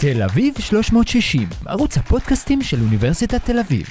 תל אביב 360, ערוץ הפודקאסטים של אוניברסיטת תל אביב.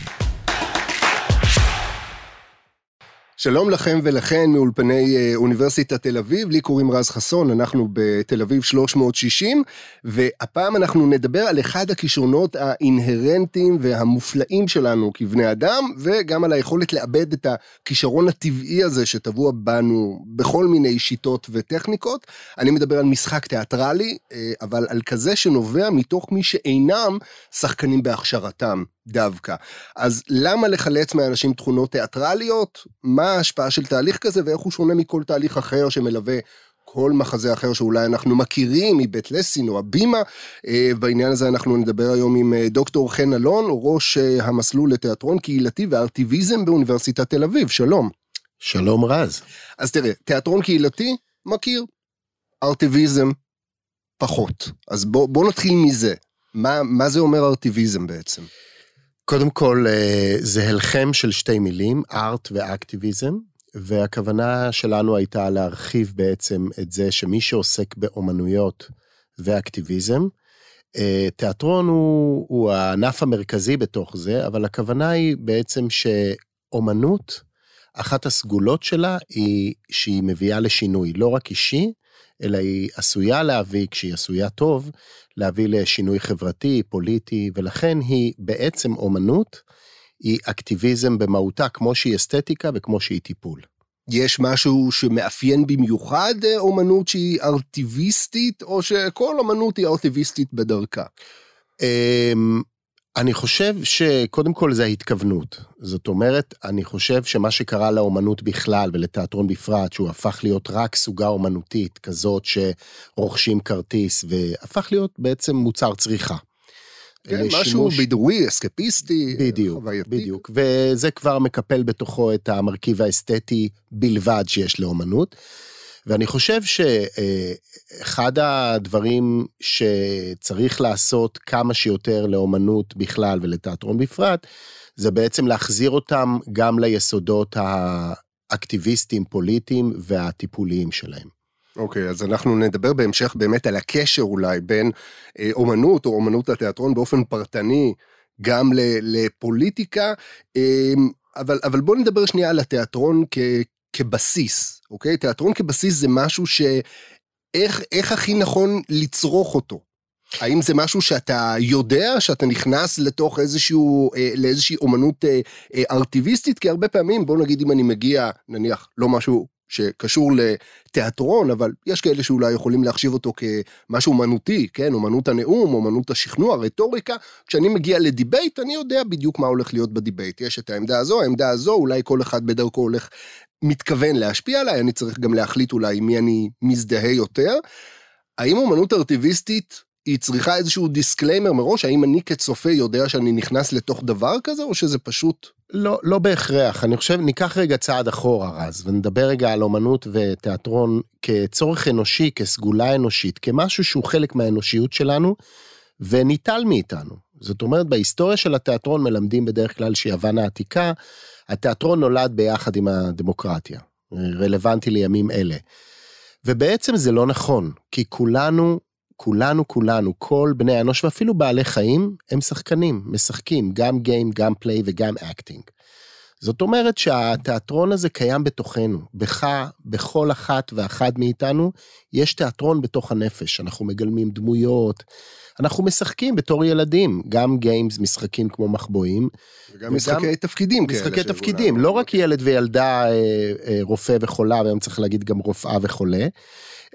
שלום לכם ולכן מאולפני אה, אוניברסיטת תל אביב, לי קוראים רז חסון, אנחנו בתל אביב 360, והפעם אנחנו נדבר על אחד הכישרונות האינהרנטיים והמופלאים שלנו כבני אדם, וגם על היכולת לאבד את הכישרון הטבעי הזה שטבוע בנו בכל מיני שיטות וטכניקות. אני מדבר על משחק תיאטרלי, אה, אבל על כזה שנובע מתוך מי שאינם שחקנים בהכשרתם. דווקא. אז למה לחלץ מאנשים תכונות תיאטרליות? מה ההשפעה של תהליך כזה ואיך הוא שונה מכל תהליך אחר שמלווה כל מחזה אחר שאולי אנחנו מכירים מבית לסין או הבימה. אה, בעניין הזה אנחנו נדבר היום עם אה, דוקטור חן אלון, ראש אה, המסלול לתיאטרון קהילתי וארטיביזם באוניברסיטת תל אביב. שלום. שלום רז. אז תראה, תיאטרון קהילתי, מכיר. ארטיביזם, פחות. אז בוא, בוא נתחיל מזה. מה, מה זה אומר ארטיביזם בעצם? קודם כל, אה, זה הלחם של שתי מילים, ארט ואקטיביזם, והכוונה שלנו הייתה להרחיב בעצם את זה שמי שעוסק באומנויות ואקטיביזם, אה, תיאטרון הוא, הוא הענף המרכזי בתוך זה, אבל הכוונה היא בעצם שאומנות, אחת הסגולות שלה היא שהיא מביאה לשינוי, לא רק אישי, אלא היא עשויה להביא, כשהיא עשויה טוב, להביא לשינוי חברתי, פוליטי, ולכן היא בעצם אומנות, היא אקטיביזם במהותה, כמו שהיא אסתטיקה וכמו שהיא טיפול. יש משהו שמאפיין במיוחד אה, אומנות שהיא ארטיביסטית, או שכל אומנות היא ארטיביסטית בדרכה? אני חושב שקודם כל זה ההתכוונות. זאת אומרת, אני חושב שמה שקרה לאומנות בכלל ולתיאטרון בפרט, שהוא הפך להיות רק סוגה אומנותית כזאת שרוכשים כרטיס, והפך להיות בעצם מוצר צריכה. כן, משהו בידורי, אסקפיסטי, בדיוק, חווייתי. בדיוק, וזה כבר מקפל בתוכו את המרכיב האסתטי בלבד שיש לאומנות. ואני חושב שאחד הדברים שצריך לעשות כמה שיותר לאומנות בכלל ולתיאטרון בפרט, זה בעצם להחזיר אותם גם ליסודות האקטיביסטיים, פוליטיים והטיפוליים שלהם. אוקיי, okay, אז אנחנו נדבר בהמשך באמת על הקשר אולי בין אה, אומנות או אומנות התיאטרון באופן פרטני גם לפוליטיקה, אה, אבל, אבל בואו נדבר שנייה על התיאטרון כ, כבסיס, אוקיי? תיאטרון כבסיס זה משהו שאיך איך הכי נכון לצרוך אותו? האם זה משהו שאתה יודע שאתה נכנס לתוך איזשהו, אה, לאיזושהי אומנות אה, אה, ארטיביסטית? כי הרבה פעמים, בוא נגיד אם אני מגיע, נניח, לא משהו שקשור לתיאטרון, אבל יש כאלה שאולי יכולים להחשיב אותו כמשהו אומנותי, כן? אומנות הנאום, אומנות השכנוע, רטוריקה. כשאני מגיע ל debate, אני יודע בדיוק מה הולך להיות ב debate. יש את העמדה הזו, העמדה הזו, אולי כל אחד בדרכו הולך, מתכוון להשפיע עליי, אני צריך גם להחליט אולי מי אני מזדהה יותר. האם אומנות ארטיביסטית היא צריכה איזשהו disclaimer מראש, האם אני כצופה יודע שאני נכנס לתוך דבר כזה, או שזה פשוט... לא, לא בהכרח, אני חושב, ניקח רגע צעד אחורה, רז, ונדבר רגע על אומנות ותיאטרון כצורך אנושי, כסגולה אנושית, כמשהו שהוא חלק מהאנושיות שלנו, וניטל מאיתנו. זאת אומרת, בהיסטוריה של התיאטרון מלמדים בדרך כלל שיוון העתיקה, התיאטרון נולד ביחד עם הדמוקרטיה, רלוונטי לימים אלה. ובעצם זה לא נכון, כי כולנו כולנו כולנו, כל בני האנוש ואפילו בעלי חיים, הם שחקנים, משחקים, גם game, גם play וגם acting. זאת אומרת שהתיאטרון הזה קיים בתוכנו, בך, בכל אחת ואחד מאיתנו, יש תיאטרון בתוך הנפש, אנחנו מגלמים דמויות, אנחנו משחקים בתור ילדים, גם games, משחקים כמו מחבואים. וגם, וגם משחקי תפקידים כאלה. משחקי תפקידים, לא רק ילד וילדה, אה, אה, רופא וחולה, והיום צריך להגיד גם רופאה וחולה.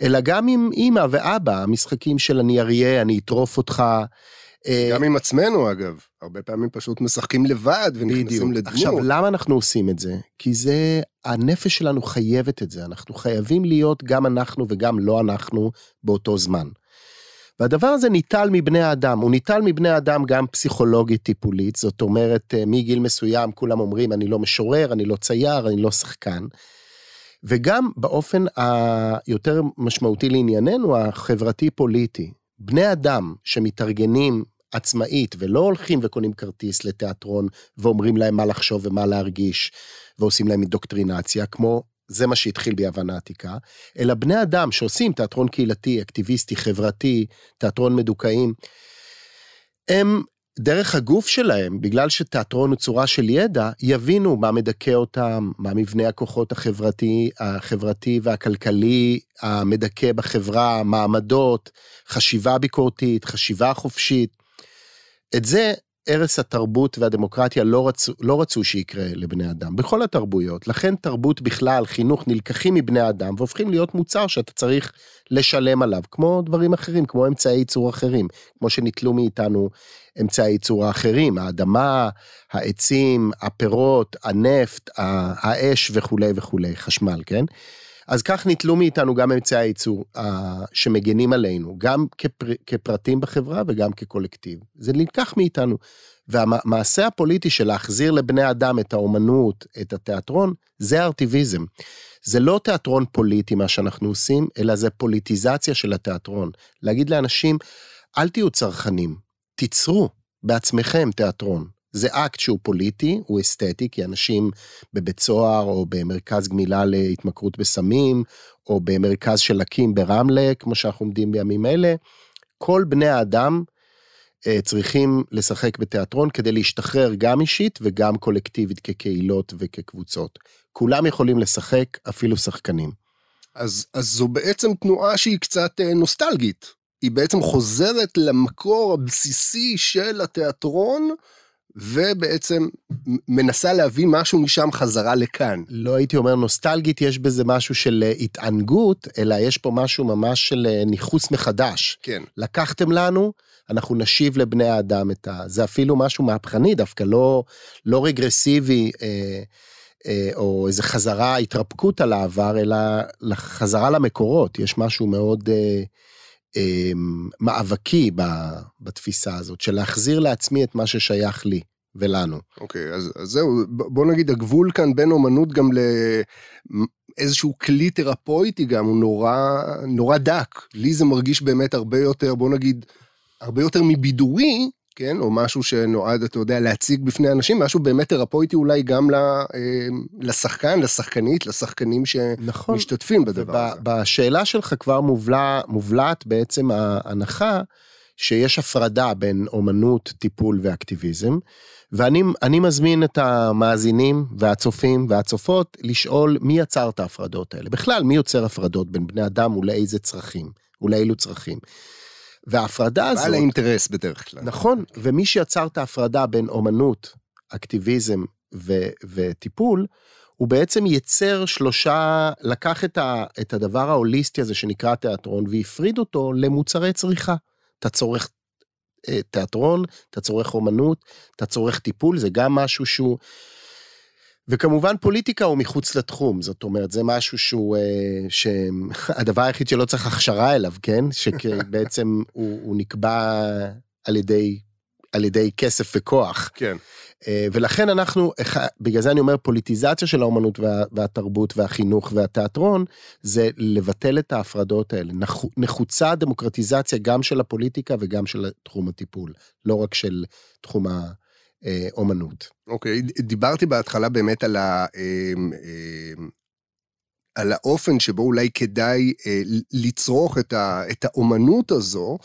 אלא גם עם אימא ואבא, המשחקים של אני אריה, אני אטרוף אותך. אה, גם עם עצמנו אגב, הרבה פעמים פשוט משחקים לבד ונכנסים לדמות. עכשיו, למה אנחנו עושים את זה? כי זה, הנפש שלנו חייבת את זה, אנחנו חייבים להיות גם אנחנו וגם לא אנחנו באותו זמן. והדבר הזה ניטל מבני האדם, הוא ניטל מבני האדם גם פסיכולוגית טיפולית, זאת אומרת, אה, מגיל מסוים כולם אומרים, אני לא משורר, אני לא צייר, אני לא שחקן. וגם באופן היותר משמעותי לענייננו, החברתי-פוליטי. בני אדם שמתארגנים עצמאית ולא הולכים וקונים כרטיס לתיאטרון ואומרים להם מה לחשוב ומה להרגיש ועושים להם אינדוקטרינציה, כמו זה מה שהתחיל ביוון העתיקה, אלא בני אדם שעושים תיאטרון קהילתי, אקטיביסטי, חברתי, תיאטרון מדוכאים, הם דרך הגוף שלהם, בגלל שתיאטרון הוא צורה של ידע, יבינו מה מדכא אותם, מה מבנה הכוחות החברתי, החברתי והכלכלי המדכא בחברה, מעמדות, חשיבה ביקורתית, חשיבה חופשית. את זה ערש התרבות והדמוקרטיה לא רצו, לא רצו שיקרה לבני אדם, בכל התרבויות. לכן תרבות בכלל, חינוך, נלקחים מבני אדם והופכים להיות מוצר שאתה צריך לשלם עליו, כמו דברים אחרים, כמו אמצעי ייצור אחרים, כמו שניטלו מאיתנו אמצעי ייצור האחרים, האדמה, העצים, הפירות, הנפט, האש וכולי וכולי, חשמל, כן? אז כך ניטלו מאיתנו גם אמצעי הייצור uh, שמגנים עלינו, גם כפר, כפרטים בחברה וגם כקולקטיב. זה נלקח מאיתנו. והמעשה הפוליטי של להחזיר לבני אדם את האומנות, את התיאטרון, זה ארטיביזם. זה לא תיאטרון פוליטי מה שאנחנו עושים, אלא זה פוליטיזציה של התיאטרון. להגיד לאנשים, אל תהיו צרכנים, תיצרו בעצמכם תיאטרון. זה אקט שהוא פוליטי, הוא אסתטי, כי אנשים בבית סוהר או במרכז גמילה להתמכרות בסמים, או במרכז של הקים ברמלה, כמו שאנחנו עומדים בימים אלה, כל בני האדם אה, צריכים לשחק בתיאטרון כדי להשתחרר גם אישית וגם קולקטיבית כקהילות וכקבוצות. כולם יכולים לשחק, אפילו שחקנים. אז, אז זו בעצם תנועה שהיא קצת אה, נוסטלגית. היא בעצם חוזרת למקור הבסיסי של התיאטרון, ובעצם מנסה להביא משהו משם חזרה לכאן. לא הייתי אומר נוסטלגית, יש בזה משהו של אה, התענגות, אלא יש פה משהו ממש של אה, ניכוס מחדש. כן. לקחתם לנו, אנחנו נשיב לבני האדם את ה... זה אפילו משהו מהפכני דווקא, לא, לא רגרסיבי. אה, אה, או איזה חזרה, התרפקות על העבר, אלא חזרה למקורות. יש משהו מאוד אה, אה, מאבקי בתפיסה הזאת, של להחזיר לעצמי את מה ששייך לי. ולנו. אוקיי, okay, אז, אז זהו, בוא נגיד הגבול כאן בין אומנות גם לאיזשהו כלי תרפויטי גם, הוא נורא, נורא דק. לי זה מרגיש באמת הרבה יותר, בוא נגיד, הרבה יותר מבידורי, כן, או משהו שנועד, אתה יודע, להציג בפני אנשים, משהו באמת תרפויטי אולי גם אה, לשחקן, לשחקנית, לשחקנים נכון. שמשתתפים נכון. בדבר הזה. בשאלה שלך כבר מובלע, מובלעת בעצם ההנחה שיש הפרדה בין אומנות, טיפול ואקטיביזם. ואני מזמין את המאזינים והצופים והצופות לשאול מי יצר את ההפרדות האלה. בכלל, מי יוצר הפרדות בין בני אדם ולאיזה צרכים, ולאילו צרכים. וההפרדה הזאת... בעל האינטרס בדרך כלל. נכון, ומי שיצר את ההפרדה בין אומנות, אקטיביזם ו- וטיפול, הוא בעצם ייצר שלושה, לקח את, ה, את הדבר ההוליסטי הזה שנקרא תיאטרון והפריד אותו למוצרי צריכה. אתה צורך אה, תיאטרון, אתה צורך אומנות, אתה צורך טיפול, זה גם משהו שהוא... וכמובן פוליטיקה הוא מחוץ לתחום, זאת אומרת, זה משהו שהוא, אה, שהדבר היחיד שלא צריך הכשרה אליו, כן? שבעצם הוא, הוא נקבע על ידי, על ידי כסף וכוח. כן. אה, ולכן אנחנו, בגלל זה אני אומר פוליטיזציה של האומנות וה, והתרבות והחינוך והתיאטרון, זה לבטל את ההפרדות האלה. נחוצה דמוקרטיזציה גם של הפוליטיקה וגם של תחום הטיפול, לא רק של תחום האומנות. אוקיי, okay, דיברתי בהתחלה באמת על ה... על האופן שבו אולי כדאי אה, לצרוך את, ה, את האומנות הזו,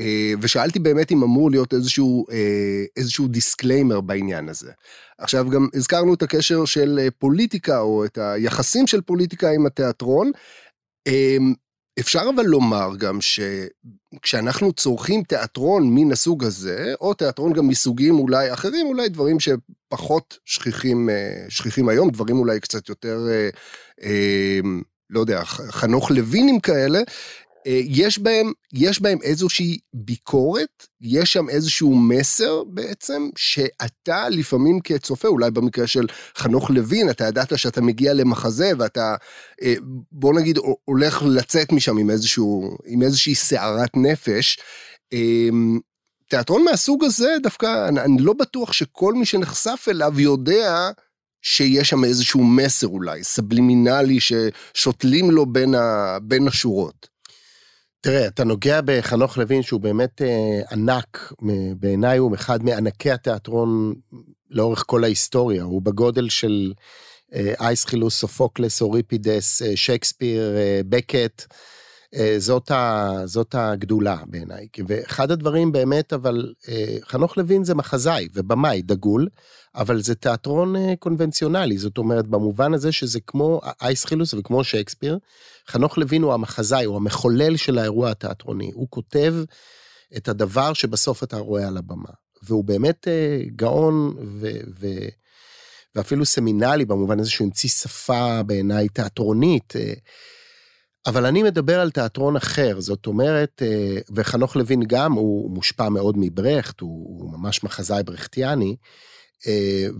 אה, ושאלתי באמת אם אמור להיות איזשהו, אה, איזשהו disclaimer בעניין הזה. עכשיו גם הזכרנו את הקשר של אה, פוליטיקה, או את היחסים של פוליטיקה עם התיאטרון. אפשר אבל לומר גם שכשאנחנו צורכים תיאטרון מן הסוג הזה, או תיאטרון גם מסוגים אולי אחרים, אולי דברים שפחות שכיחים, שכיחים היום, דברים אולי קצת יותר, לא יודע, חנוך לוינים כאלה, אה, יש בהם, יש בהם איזושהי ביקורת, יש שם איזשהו מסר בעצם, שאתה לפעמים כצופה, אולי במקרה של חנוך לוין, אתה ידעת שאתה מגיע למחזה ואתה, אה, בוא נגיד, הולך לצאת משם עם איזשהו, עם איזושהי סערת נפש. אמ, תיאטרון מהסוג הזה, דווקא, אני, אני לא בטוח שכל מי שנחשף אליו יודע שיש שם איזשהו מסר אולי, סבלימינלי, ששותלים לו בין, ה, בין השורות. תראה, אתה נוגע בחנוך לוין שהוא באמת אה, ענק, בעיניי הוא אחד מענקי התיאטרון לאורך כל ההיסטוריה, הוא בגודל של אה, אייסחילוס, סופוקלס, אוריפידס, אה, שייקספיר, אה, בקט, אה, זאת, ה, זאת הגדולה בעיניי. ואחד הדברים באמת, אבל אה, חנוך לוין זה מחזאי ובמאי דגול, אבל זה תיאטרון אה, קונבנציונלי, זאת אומרת, במובן הזה שזה כמו אייסחילוס וכמו שייקספיר, חנוך לוין הוא המחזאי, הוא המחולל של האירוע התיאטרוני, הוא כותב את הדבר שבסוף אתה רואה על הבמה. והוא באמת גאון ו... ו ואפילו סמינלי במובן הזה שהוא המציא שפה בעיניי תיאטרונית. אבל אני מדבר על תיאטרון אחר, זאת אומרת, אה, וחנוך לוין גם, הוא מושפע מאוד מברכט, הוא ממש מחזאי ברכטיאני, אה,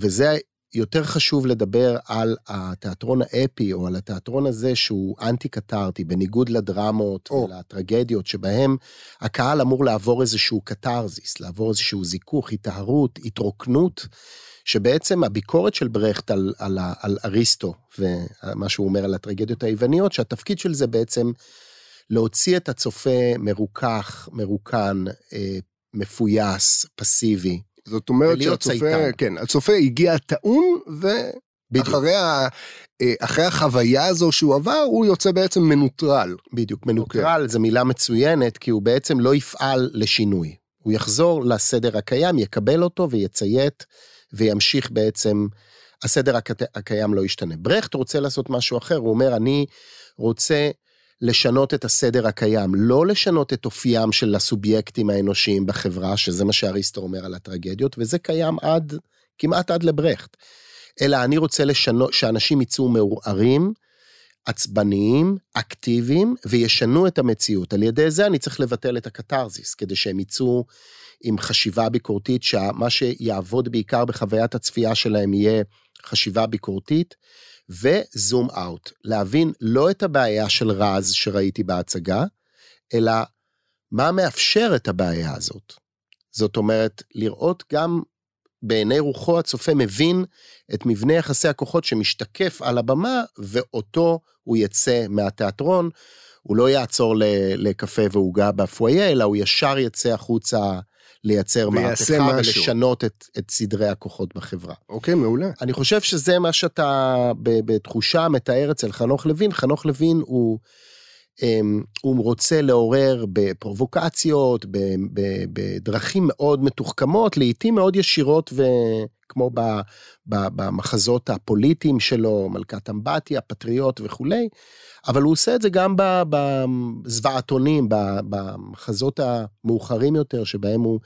וזה יותר חשוב לדבר על התיאטרון האפי, או על התיאטרון הזה שהוא אנטי-קתרטי, בניגוד לדרמות או. ולטרגדיות, שבהם הקהל אמור לעבור איזשהו קתרזיס, לעבור איזשהו זיכוך, היטהרות, התרוקנות. שבעצם הביקורת של ברכט על, על, על אריסטו, ומה שהוא אומר על הטרגדיות היווניות, שהתפקיד של זה בעצם להוציא את הצופה מרוכך, מרוקן, אה, מפויס, פסיבי. זאת אומרת שהצופה, כן, הצופה הגיע טעון, ואחרי ה, אה, אחרי החוויה הזו שהוא עבר, הוא יוצא בעצם מנוטרל. בדיוק, מנוטרל okay. אוקיי. זו מילה מצוינת, כי הוא בעצם לא יפעל לשינוי. הוא יחזור לסדר הקיים, יקבל אותו ויציית וימשיך בעצם, הסדר הקיים לא ישתנה. ברכט רוצה לעשות משהו אחר, הוא אומר, אני רוצה לשנות את הסדר הקיים, לא לשנות את אופיים של הסובייקטים האנושיים בחברה, שזה מה שאריסטו אומר על הטרגדיות, וזה קיים עד, כמעט עד לברכט. אלא אני רוצה לשנות, שאנשים יצאו מעורערים, עצבניים, אקטיביים, וישנו את המציאות. על ידי זה אני צריך לבטל את הקתרזיס, כדי שהם יצאו עם חשיבה ביקורתית, שמה שיעבוד בעיקר בחוויית הצפייה שלהם יהיה חשיבה ביקורתית, וזום אאוט, להבין לא את הבעיה של רז שראיתי בהצגה, אלא מה מאפשר את הבעיה הזאת. זאת אומרת, לראות גם בעיני רוחו הצופה מבין את מבנה יחסי הכוחות שמשתקף על הבמה, ואותו הוא יצא מהתיאטרון. הוא לא יעצור לקפה ועוגה בפואיה, אלא הוא ישר יצא החוצה לייצר מהפכה ולשנות את, את סדרי הכוחות בחברה. אוקיי, מעולה. אני חושב שזה מה שאתה בתחושה מתאר אצל חנוך לוין. חנוך לוין הוא, אמ, הוא רוצה לעורר בפרובוקציות, בדרכים מאוד מתוחכמות, לעיתים מאוד ישירות וכמו במחזות הפוליטיים שלו, מלכת אמבטיה, פטריוט וכולי. אבל הוא עושה את זה גם בזוועתונים, במחזות המאוחרים יותר, שבהם הוא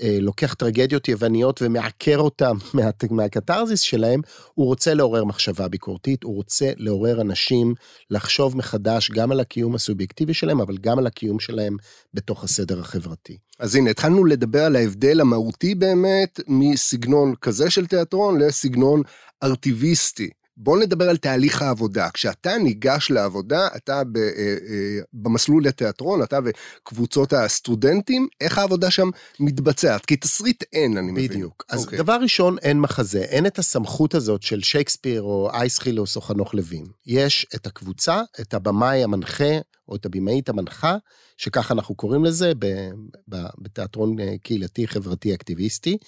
אה, לוקח טרגדיות יווניות ומעקר אותם מה, מהקתרזיס שלהם, הוא רוצה לעורר מחשבה ביקורתית, הוא רוצה לעורר אנשים לחשוב מחדש גם על הקיום הסובייקטיבי שלהם, אבל גם על הקיום שלהם בתוך הסדר החברתי. אז הנה, התחלנו לדבר על ההבדל המהותי באמת מסגנון כזה של תיאטרון לסגנון ארטיביסטי. בואו נדבר על תהליך העבודה. כשאתה ניגש לעבודה, אתה ב, אה, אה, במסלול לתיאטרון, אתה וקבוצות הסטודנטים, איך העבודה שם מתבצעת? כי תסריט אין, אני מבין. בדיוק. אז okay. אוקיי. דבר ראשון, אין מחזה, אין את הסמכות הזאת של שייקספיר או אייסחילוס או חנוך לוין. יש את הקבוצה, את הבמאי המנחה, או את הבמאית המנחה, שככה אנחנו קוראים לזה בתיאטרון אה, קהילתי חברתי אקטיביסטי.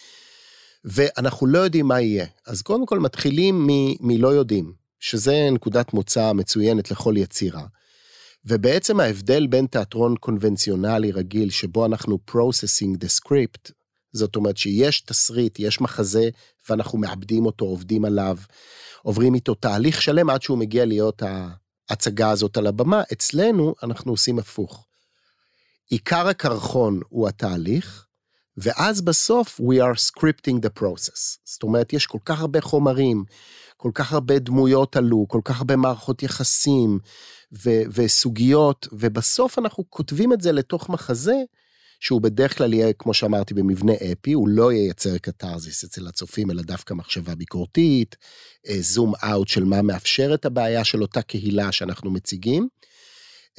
ואנחנו לא יודעים מה יהיה. אז קודם כל מתחילים מלא יודעים, שזה נקודת מוצא מצוינת לכל יצירה. ובעצם ההבדל בין תיאטרון קונבנציונלי רגיל, שבו אנחנו processing the script, זאת אומרת שיש תסריט, יש מחזה, ואנחנו מאבדים אותו, עובדים עליו, עוברים איתו תהליך שלם עד שהוא מגיע להיות ההצגה הזאת על הבמה. אצלנו אנחנו עושים הפוך. עיקר הקרחון הוא התהליך, ואז בסוף we are scripting the process. זאת אומרת, יש כל כך הרבה חומרים, כל כך הרבה דמויות עלו, כל כך הרבה מערכות יחסים ו- וסוגיות, ובסוף אנחנו כותבים את זה לתוך מחזה, שהוא בדרך כלל יהיה, כמו שאמרתי, במבנה אפי, הוא לא ייצר קתרזיס אצל הצופים, אלא דווקא מחשבה ביקורתית, זום אה, אאוט של מה מאפשר את הבעיה של אותה קהילה שאנחנו מציגים.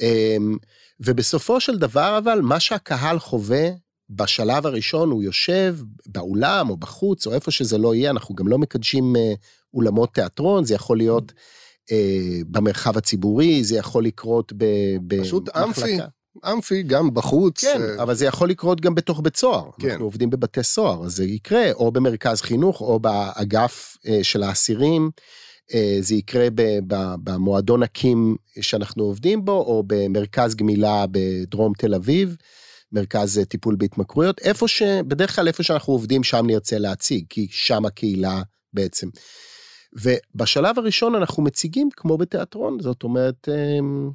אמ, ובסופו של דבר, אבל, מה שהקהל חווה בשלב הראשון הוא יושב באולם או בחוץ או איפה שזה לא יהיה, אנחנו גם לא מקדשים אה, אולמות תיאטרון, זה יכול להיות אה, במרחב הציבורי, זה יכול לקרות במחלקה. פשוט אמפי. אמפי גם בחוץ. כן, uh... אבל זה יכול לקרות גם בתוך בית סוהר. כן. אנחנו עובדים בבתי סוהר, אז זה יקרה או במרכז חינוך או באגף uh, של האסירים. אה, זה יקרה במועדון הקים שאנחנו עובדים בו, או במרכז גמילה בדרום תל אביב, מרכז טיפול בהתמכרויות, איפה ש... בדרך כלל איפה שאנחנו עובדים, שם נרצה להציג, כי שם הקהילה בעצם. ובשלב הראשון אנחנו מציגים כמו בתיאטרון, זאת אומרת, אמ,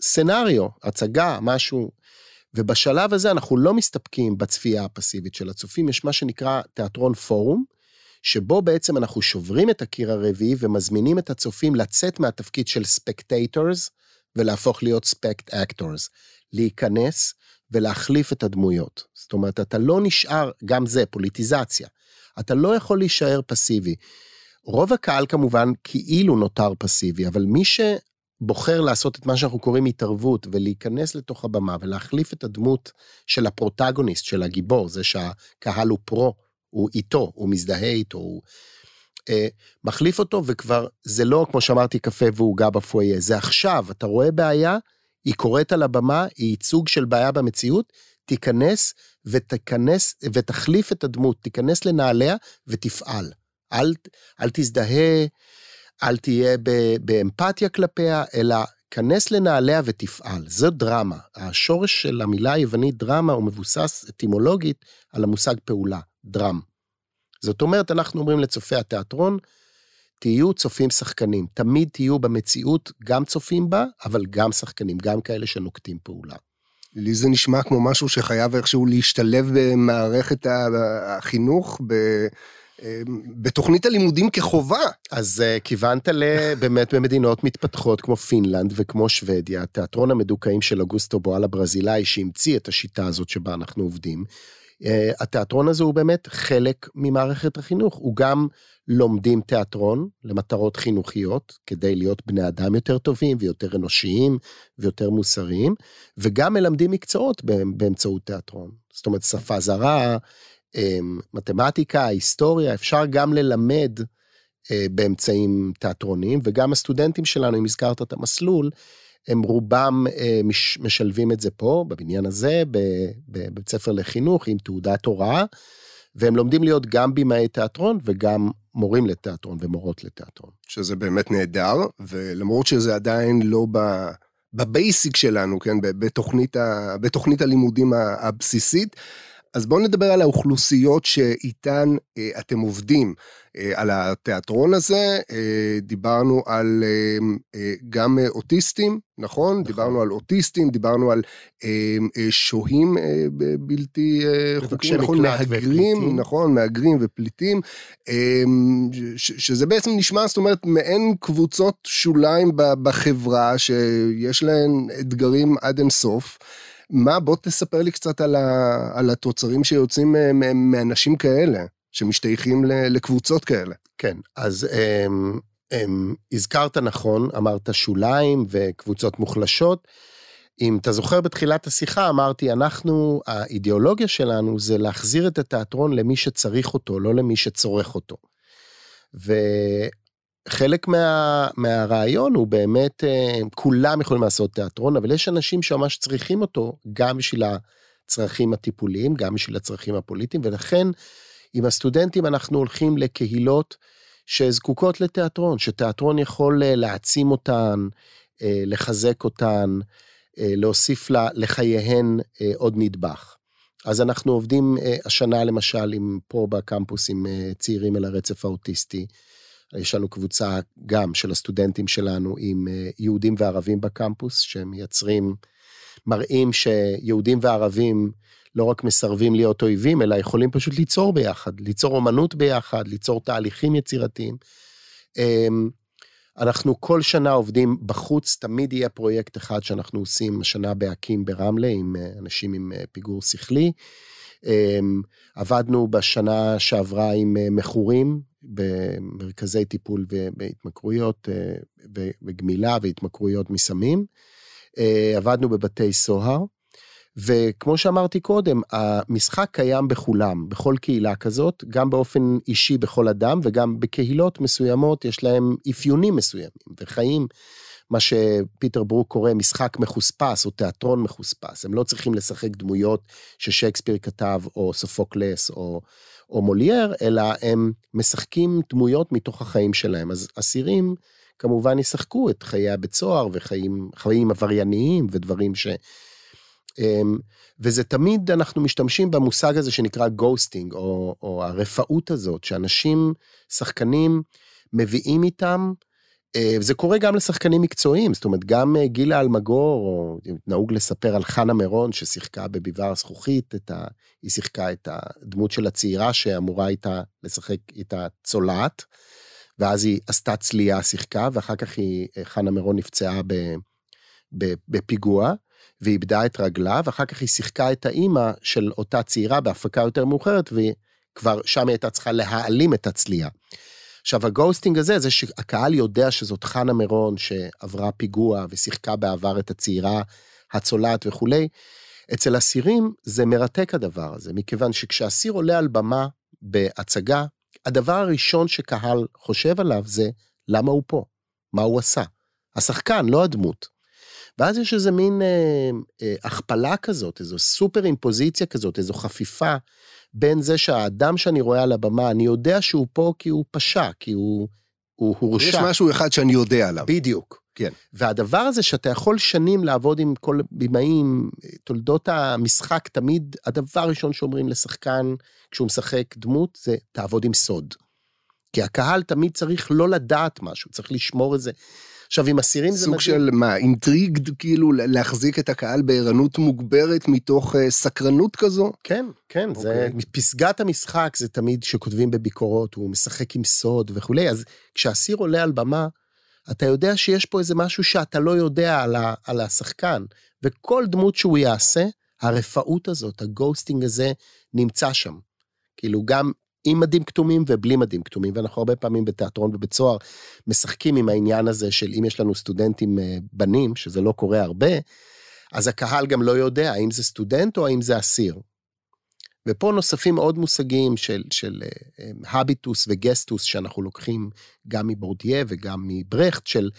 סנאריו, הצגה, משהו. ובשלב הזה אנחנו לא מסתפקים בצפייה הפסיבית של הצופים, יש מה שנקרא תיאטרון פורום, שבו בעצם אנחנו שוברים את הקיר הרביעי ומזמינים את הצופים לצאת מהתפקיד של spectators ולהפוך להיות spect-actors, להיכנס ולהחליף את הדמויות. זאת אומרת, אתה לא נשאר, גם זה, פוליטיזציה. אתה לא יכול להישאר פסיבי. רוב הקהל כמובן כאילו נותר פסיבי, אבל מי שבוחר לעשות את מה שאנחנו קוראים התערבות ולהיכנס לתוך הבמה ולהחליף את הדמות של הפרוטגוניסט, של הגיבור, זה שהקהל הוא פרו, הוא איתו, הוא מזדהה איתו, הוא אה, מחליף אותו וכבר זה לא כמו שאמרתי קפה ועוגה בפויה, זה עכשיו, אתה רואה בעיה, היא קורית על הבמה, היא ייצוג של בעיה במציאות, תיכנס ותיכנס ותחליף את הדמות, תיכנס לנעליה ותפעל. אל, אל תזדהה, אל תהיה באמפתיה כלפיה, אלא כנס לנעליה ותפעל. זו דרמה. השורש של המילה היוונית דרמה הוא מבוסס אטימולוגית על המושג פעולה, דרם. זאת אומרת, אנחנו אומרים לצופי התיאטרון, תהיו צופים שחקנים, תמיד תהיו במציאות גם צופים בה, אבל גם שחקנים, גם כאלה שנוקטים פעולה. לי זה נשמע כמו משהו שחייב איכשהו להשתלב במערכת החינוך, ב... בתוכנית הלימודים כחובה. אז uh, כיוונת באמת במדינות מתפתחות כמו פינלנד וכמו שוודיה, תיאטרון המדוכאים של אוגוסטו בואל הברזילאי שהמציא את השיטה הזאת שבה אנחנו עובדים. Uh, התיאטרון הזה הוא באמת חלק ממערכת החינוך, הוא גם לומדים תיאטרון למטרות חינוכיות, כדי להיות בני אדם יותר טובים ויותר אנושיים ויותר מוסריים, וגם מלמדים מקצועות באמצעות תיאטרון. זאת אומרת, שפה זרה, אמ, מתמטיקה, היסטוריה, אפשר גם ללמד אה, באמצעים תיאטרוניים, וגם הסטודנטים שלנו, אם הזכרת את המסלול, הם רובם אה, משלבים את זה פה, בבניין הזה, בבית ספר לחינוך עם תעודת הוראה, והם לומדים להיות גם במאי תיאטרון וגם מורים לתיאטרון ומורות לתיאטרון. שזה באמת נהדר, ולמרות שזה עדיין לא ב... בבייסיק שלנו, כן, בתוכנית, ה, בתוכנית הלימודים הבסיסית, אז בואו נדבר על האוכלוסיות שאיתן אה, אתם עובדים. אה, על התיאטרון הזה, אה, דיברנו על אה, אה, גם אוטיסטים, נכון? נכון? דיברנו על אוטיסטים, דיברנו על אה, אה, שוהים אה, בלתי אה, חוקיים, נכון? מהגרים, ופליטים. נכון? מהגרים ופליטים, אה, שזה בעצם נשמע, זאת אומרת, מעין קבוצות שוליים בחברה שיש להן אתגרים עד אינסוף. מה, בוא תספר לי קצת על, ה, על התוצרים שיוצאים מאנשים כאלה, שמשתייכים לקבוצות כאלה. כן, אז הם, אמ, הם, הזכרת נכון, אמרת שוליים וקבוצות מוחלשות. אם אתה זוכר בתחילת השיחה, אמרתי, אנחנו, האידיאולוגיה שלנו זה להחזיר את התיאטרון למי שצריך אותו, לא למי שצורך אותו. ו... חלק מה, מהרעיון הוא באמת, אה, כולם יכולים לעשות תיאטרון, אבל יש אנשים שממש צריכים אותו גם בשביל הצרכים הטיפוליים, גם בשביל הצרכים הפוליטיים, ולכן עם הסטודנטים אנחנו הולכים לקהילות שזקוקות לתיאטרון, שתיאטרון יכול אה, להעצים אותן, אה, לחזק אותן, להוסיף לה, לחייהן עוד נדבך. אז אנחנו עובדים השנה למשל עם, פה בקמפוס עם צעירים אל הרצף האוטיסטי. יש לנו קבוצה גם של הסטודנטים שלנו עם אה, יהודים וערבים בקמפוס, שמייצרים, מראים שיהודים וערבים לא רק מסרבים להיות אויבים, אלא יכולים פשוט ליצור ביחד, ליצור אומנות ביחד, ליצור תהליכים יצירתיים. אמ, אנחנו כל שנה עובדים בחוץ, תמיד יהיה פרויקט אחד שאנחנו עושים השנה בהקים ברמלה עם אה, אנשים עם אה, פיגור שכלי. אמ, עבדנו בשנה שעברה עם מכורים במרכזי טיפול בהתמכרויות וגמילה והתמכרויות מסמים. אה, עבדנו בבתי סוהר, וכמו שאמרתי קודם, המשחק קיים בכולם, בכל קהילה כזאת, גם באופן אישי בכל אדם וגם בקהילות מסוימות יש להם אפיונים מסוימים וחיים מה שפיטר ברוק קורא משחק מחוספס או תיאטרון מחוספס. הם לא צריכים לשחק דמויות ששייקספיר כתב או סופוקלס או, או מולייר, אלא הם משחקים דמויות מתוך החיים שלהם. אז אסירים כמובן ישחקו את חיי הבית סוהר וחיים עברייניים ודברים ש... אמ, וזה תמיד אנחנו משתמשים במושג הזה שנקרא גוסטינג או, או הרפאות הזאת שאנשים שחקנים מביאים איתם זה קורה גם לשחקנים מקצועיים, זאת אומרת, גם אה, גילה אלמגור, או נהוג לספר על חנה מירון, ששיחקה בביבר הזכוכית, ה... היא שיחקה את הדמות של הצעירה שאמורה הייתה לשחק איתה צולעת, ואז היא עשתה צלייה, שיחקה, ואחר כך היא, אה, חנה מירון נפצעה ב... בפיגוע, ואיבדה את רגלה, ואחר כך היא שיחקה את האימא של אותה צעירה בהפקה יותר מאוחרת, וכבר שם היא הייתה צריכה להעלים את הצלייה. עכשיו הגוסטינג הזה זה שהקהל יודע שזאת חנה מירון שעברה פיגוע ושיחקה בעבר את הצעירה הצולעת וכולי. אצל אסירים זה מרתק הדבר הזה מכיוון שכשאסיר עולה על במה בהצגה הדבר הראשון שקהל חושב עליו זה למה הוא פה מה הוא עשה. השחקן לא הדמות. ואז יש איזה מין אה, אה, הכפלה כזאת איזו סופר אימפוזיציה כזאת איזו חפיפה בין זה שהאדם שאני רואה על הבמה, אני יודע שהוא פה כי הוא פשע, כי הוא, הוא הורשע. יש משהו אחד שאני יודע עליו. בדיוק. כן. והדבר הזה שאתה יכול שנים לעבוד עם כל בימאים, תולדות המשחק, תמיד הדבר הראשון שאומרים לשחקן כשהוא משחק דמות זה תעבוד עם סוד. כי הקהל תמיד צריך לא לדעת משהו, צריך לשמור את זה. עכשיו עם אסירים זה מדהים. סוג של מה, אינטריגד כאילו להחזיק את הקהל בערנות מוגברת מתוך uh, סקרנות כזו? כן, כן, okay. זה אוקיי. פסגת המשחק זה תמיד שכותבים בביקורות, הוא משחק עם סוד וכולי, אז כשאסיר עולה על במה, אתה יודע שיש פה איזה משהו שאתה לא יודע על, ה, על השחקן, וכל דמות שהוא יעשה, הרפאות הזאת, הגוסטינג הזה, נמצא שם. כאילו גם עם מדים כתומים ובלי מדים כתומים, ואנחנו הרבה פעמים בתיאטרון ובית סוהר משחקים עם העניין הזה של אם יש לנו סטודנטים אה, בנים, שזה לא קורה הרבה, אז הקהל גם לא יודע האם זה סטודנט או האם זה אסיר. ופה נוספים עוד מושגים של, של הביטוס אה, וגסטוס שאנחנו לוקחים גם מבורדיה וגם מברכט, של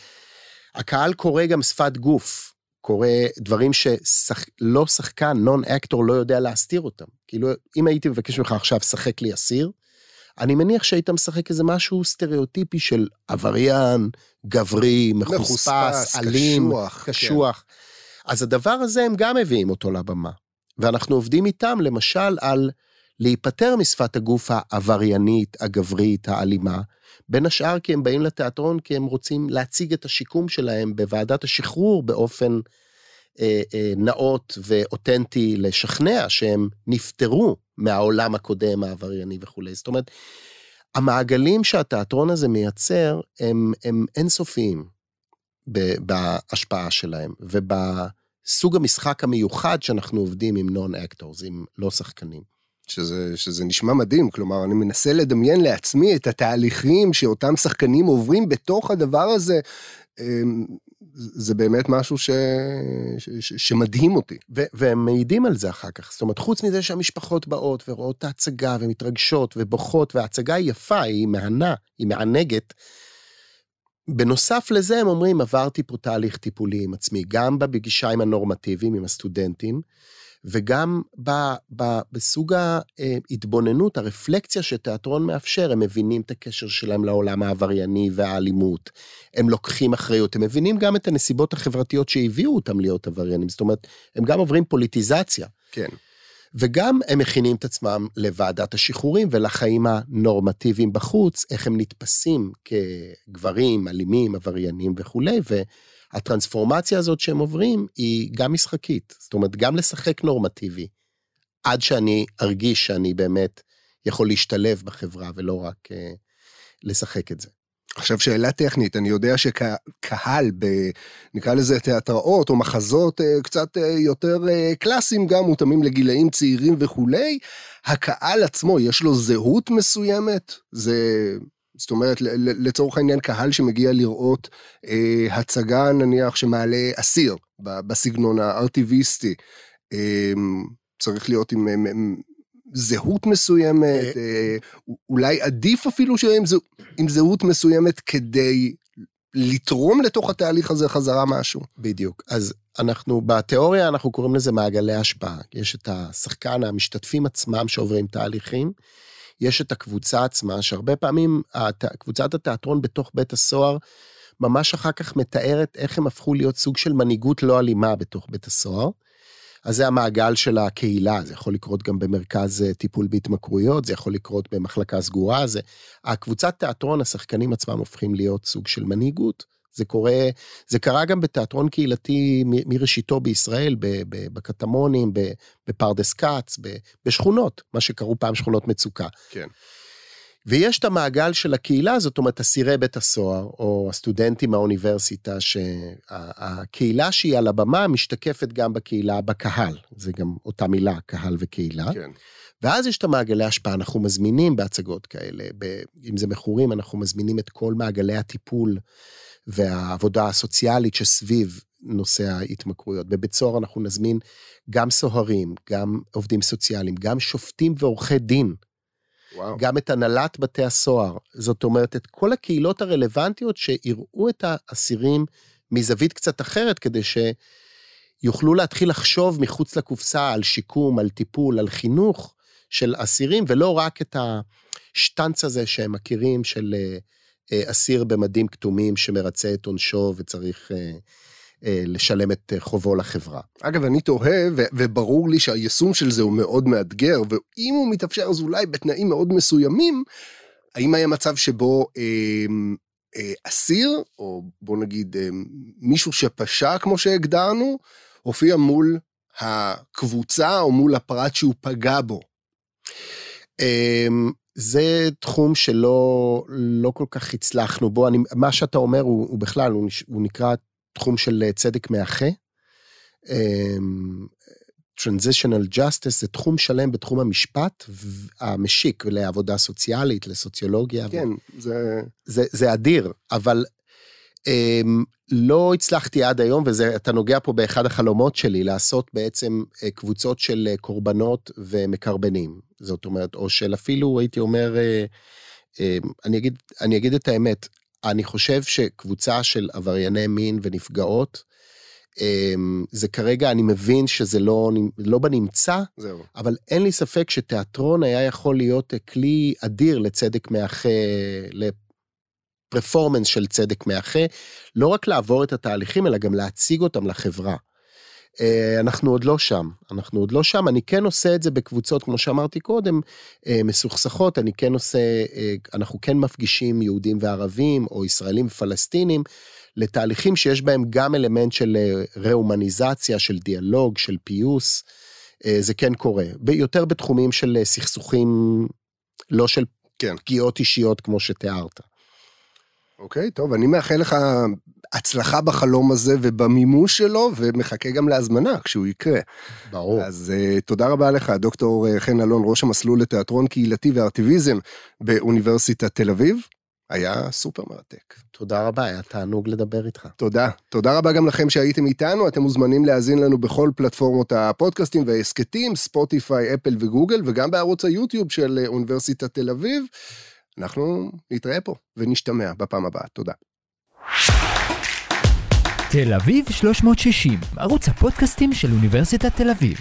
הקהל קורא גם שפת גוף. קורה דברים שלא שחקן, נון אקטור לא יודע להסתיר אותם. כאילו, אם הייתי מבקש ממך עכשיו, שחק לי אסיר, אני מניח שהיית משחק איזה משהו סטריאוטיפי של עבריין, גברי, מחוספס, אלים, קשוח. קשוח. כן. אז הדבר הזה, הם גם מביאים אותו לבמה. ואנחנו עובדים איתם, למשל, על להיפטר משפת הגוף העבריינית, הגברית, האלימה, בין השאר כי הם באים לתיאטרון כי הם רוצים להציג את השיקום שלהם בוועדת השחרור באופן אה, אה, נאות ואותנטי לשכנע שהם נפטרו מהעולם הקודם העברייני וכולי. זאת אומרת, המעגלים שהתיאטרון הזה מייצר הם, הם אינסופיים בהשפעה שלהם ובסוג המשחק המיוחד שאנחנו עובדים עם non-actors, עם לא שחקנים. שזה, שזה נשמע מדהים, כלומר, אני מנסה לדמיין לעצמי את התהליכים שאותם שחקנים עוברים בתוך הדבר הזה. אמ, זה באמת משהו ש... ש... ש... שמדהים אותי. ו... והם מעידים על זה אחר כך. זאת אומרת, חוץ מזה שהמשפחות באות ורואות את ההצגה ומתרגשות ובוכות, וההצגה היא יפה, היא מהנה, היא מענגת. בנוסף לזה הם אומרים, עברתי פה תהליך טיפולי עם עצמי, גם בפגישה עם הנורמטיביים, עם הסטודנטים, וגם ב, ב, בסוג ההתבוננות, הרפלקציה שתיאטרון מאפשר, הם מבינים את הקשר שלהם לעולם העברייני והאלימות, הם לוקחים אחריות, הם מבינים גם את הנסיבות החברתיות שהביאו אותם להיות עבריינים, זאת אומרת, הם גם עוברים פוליטיזציה. כן. וגם הם מכינים את עצמם לוועדת השחרורים ולחיים הנורמטיביים בחוץ, איך הם נתפסים כגברים, אלימים, עבריינים וכולי, ו... הטרנספורמציה הזאת שהם עוברים היא גם משחקית, זאת אומרת, גם לשחק נורמטיבי, עד שאני ארגיש שאני באמת יכול להשתלב בחברה ולא רק uh, לשחק את זה. עכשיו שאלה טכנית, אני יודע שקהל ב... נקרא לזה תיאטראות או מחזות אה, קצת אה, יותר קלאסיים, גם מותאמים לגילאים צעירים וכולי, הקהל עצמו, יש לו זהות מסוימת? זה זאת אומרת, לצורך העניין, קהל שמגיע לראות אה, הצגה, נניח, שמעלה אסיר בסגנון הארטיביסטי, אה, צריך להיות עם... עם זהות מסוימת, אה, אה, אולי עדיף אפילו שעם זהות מסוימת כדי לתרום לתוך התהליך הזה חזרה משהו. בדיוק. אז אנחנו, בתיאוריה אנחנו קוראים לזה מעגלי השפעה. יש את השחקן, המשתתפים עצמם שעוברים תהליכים, יש את הקבוצה עצמה, שהרבה פעמים. קבוצת התיאטרון בתוך בית הסוהר, ממש אחר כך מתארת איך הם הפכו להיות סוג של מנהיגות לא אלימה בתוך בית הסוהר. אז זה המעגל של הקהילה, זה יכול לקרות גם במרכז אה, טיפול בהתמכרויות, זה יכול לקרות במחלקה סגורה, זה... הקבוצת תיאטרון, השחקנים עצמם הופכים להיות סוג של מנהיגות. זה קורה, זה קרה גם בתיאטרון קהילתי מראשיתו בישראל, בקטמונים, בפרדס כץ, בשכונות, מה שקראו פעם שכונות מצוקה. כן. ויש את המעגל של הקהילה, זאת אומרת, אסירי בית הסוהר, או הסטודנטים מהאוניברסיטה, שהקהילה שהיא על הבמה משתקפת גם בקהילה, בקהל. זה גם אותה מילה, קהל וקהילה. כן. ואז יש את המעגלי השפעה, אנחנו מזמינים בהצגות כאלה, ב, אם זה מכורים, אנחנו מזמינים את כל מעגלי הטיפול והעבודה הסוציאלית שסביב נושא ההתמכרויות. בבית סוהר אנחנו נזמין גם סוהרים, גם עובדים סוציאליים, גם שופטים ועורכי דין. וואו. גם את הנהלת בתי הסוהר. זאת אומרת, את כל הקהילות הרלוונטיות שיראו את האסירים מזווית קצת אחרת, כדי שיוכלו להתחיל לחשוב מחוץ לקופסה על שיקום, על טיפול, על חינוך של אסירים, ולא רק את השטנץ הזה שהם מכירים של אה, אסיר במדים כתומים שמרצה את עונשו וצריך אה, אה, לשלם את חובו לחברה. אגב, אני תוהה, וברור לי שהיישום של זה הוא מאוד מאתגר, ואם הוא מתאפשר אז אולי בתנאים מאוד מסוימים, האם היה מצב שבו אה, אה, אסיר, או בוא נגיד אה, מישהו שפשע כמו שהגדרנו, הופיע מול הקבוצה או מול הפרט שהוא פגע בו? אמ, זה תחום שלא לא כל כך הצלחנו בו, אני, מה שאתה אומר הוא, הוא בכלל, הוא, הוא נקרא תחום של אה, צדק מאחה. טרנזישיונל um, justice זה תחום שלם בתחום המשפט המשיק לעבודה סוציאלית, לסוציולוגיה. כן, ו... זה... זה... זה אדיר, אבל um, לא הצלחתי עד היום, ואתה נוגע פה באחד החלומות שלי, לעשות בעצם uh, קבוצות של uh, קורבנות ומקרבנים. זאת אומרת, או של אפילו, הייתי אומר, uh, uh, אני, אגיד, אני אגיד את האמת, אני חושב שקבוצה של עברייני מין ונפגעות, אמ, זה כרגע, אני מבין שזה לא, לא בנמצא, זהו. אבל אין לי ספק שתיאטרון היה יכול להיות כלי אדיר לצדק מאחה, לפרפורמנס של צדק מאחה, לא רק לעבור את התהליכים, אלא גם להציג אותם לחברה. אה, אנחנו עוד לא שם, אנחנו עוד לא שם, אני כן עושה את זה בקבוצות, כמו שאמרתי קודם, אה, מסוכסכות, אני כן עושה, אה, אנחנו כן מפגישים יהודים וערבים, או ישראלים ופלסטינים, לתהליכים שיש בהם גם אלמנט של ראומניזציה, של דיאלוג, של פיוס, זה כן קורה, יותר בתחומים של סכסוכים, לא של כן. פגיעות אישיות כמו שתיארת. אוקיי, טוב, אני מאחל לך הצלחה בחלום הזה ובמימוש שלו, ומחכה גם להזמנה כשהוא יקרה. ברור. אז uh, תודה רבה לך, דוקטור אה, חן אלון, ראש המסלול לתיאטרון קהילתי וארטיביזם באוניברסיטת תל אביב. היה סופר מרתק. תודה רבה, היה תענוג לדבר איתך. תודה. תודה רבה גם לכם שהייתם איתנו, אתם מוזמנים להאזין לנו בכל פלטפורמות הפודקאסטים וההסכתים, ספוטיפיי, אפל וגוגל, וגם בערוץ היוטיוב של אה, אוניברסיטת תל אביב. אנחנו נתראה פה ונשתמע בפעם הבאה. תודה. תל אביב 360, ערוץ הפודקאסטים של אוניברסיטת תל אביב.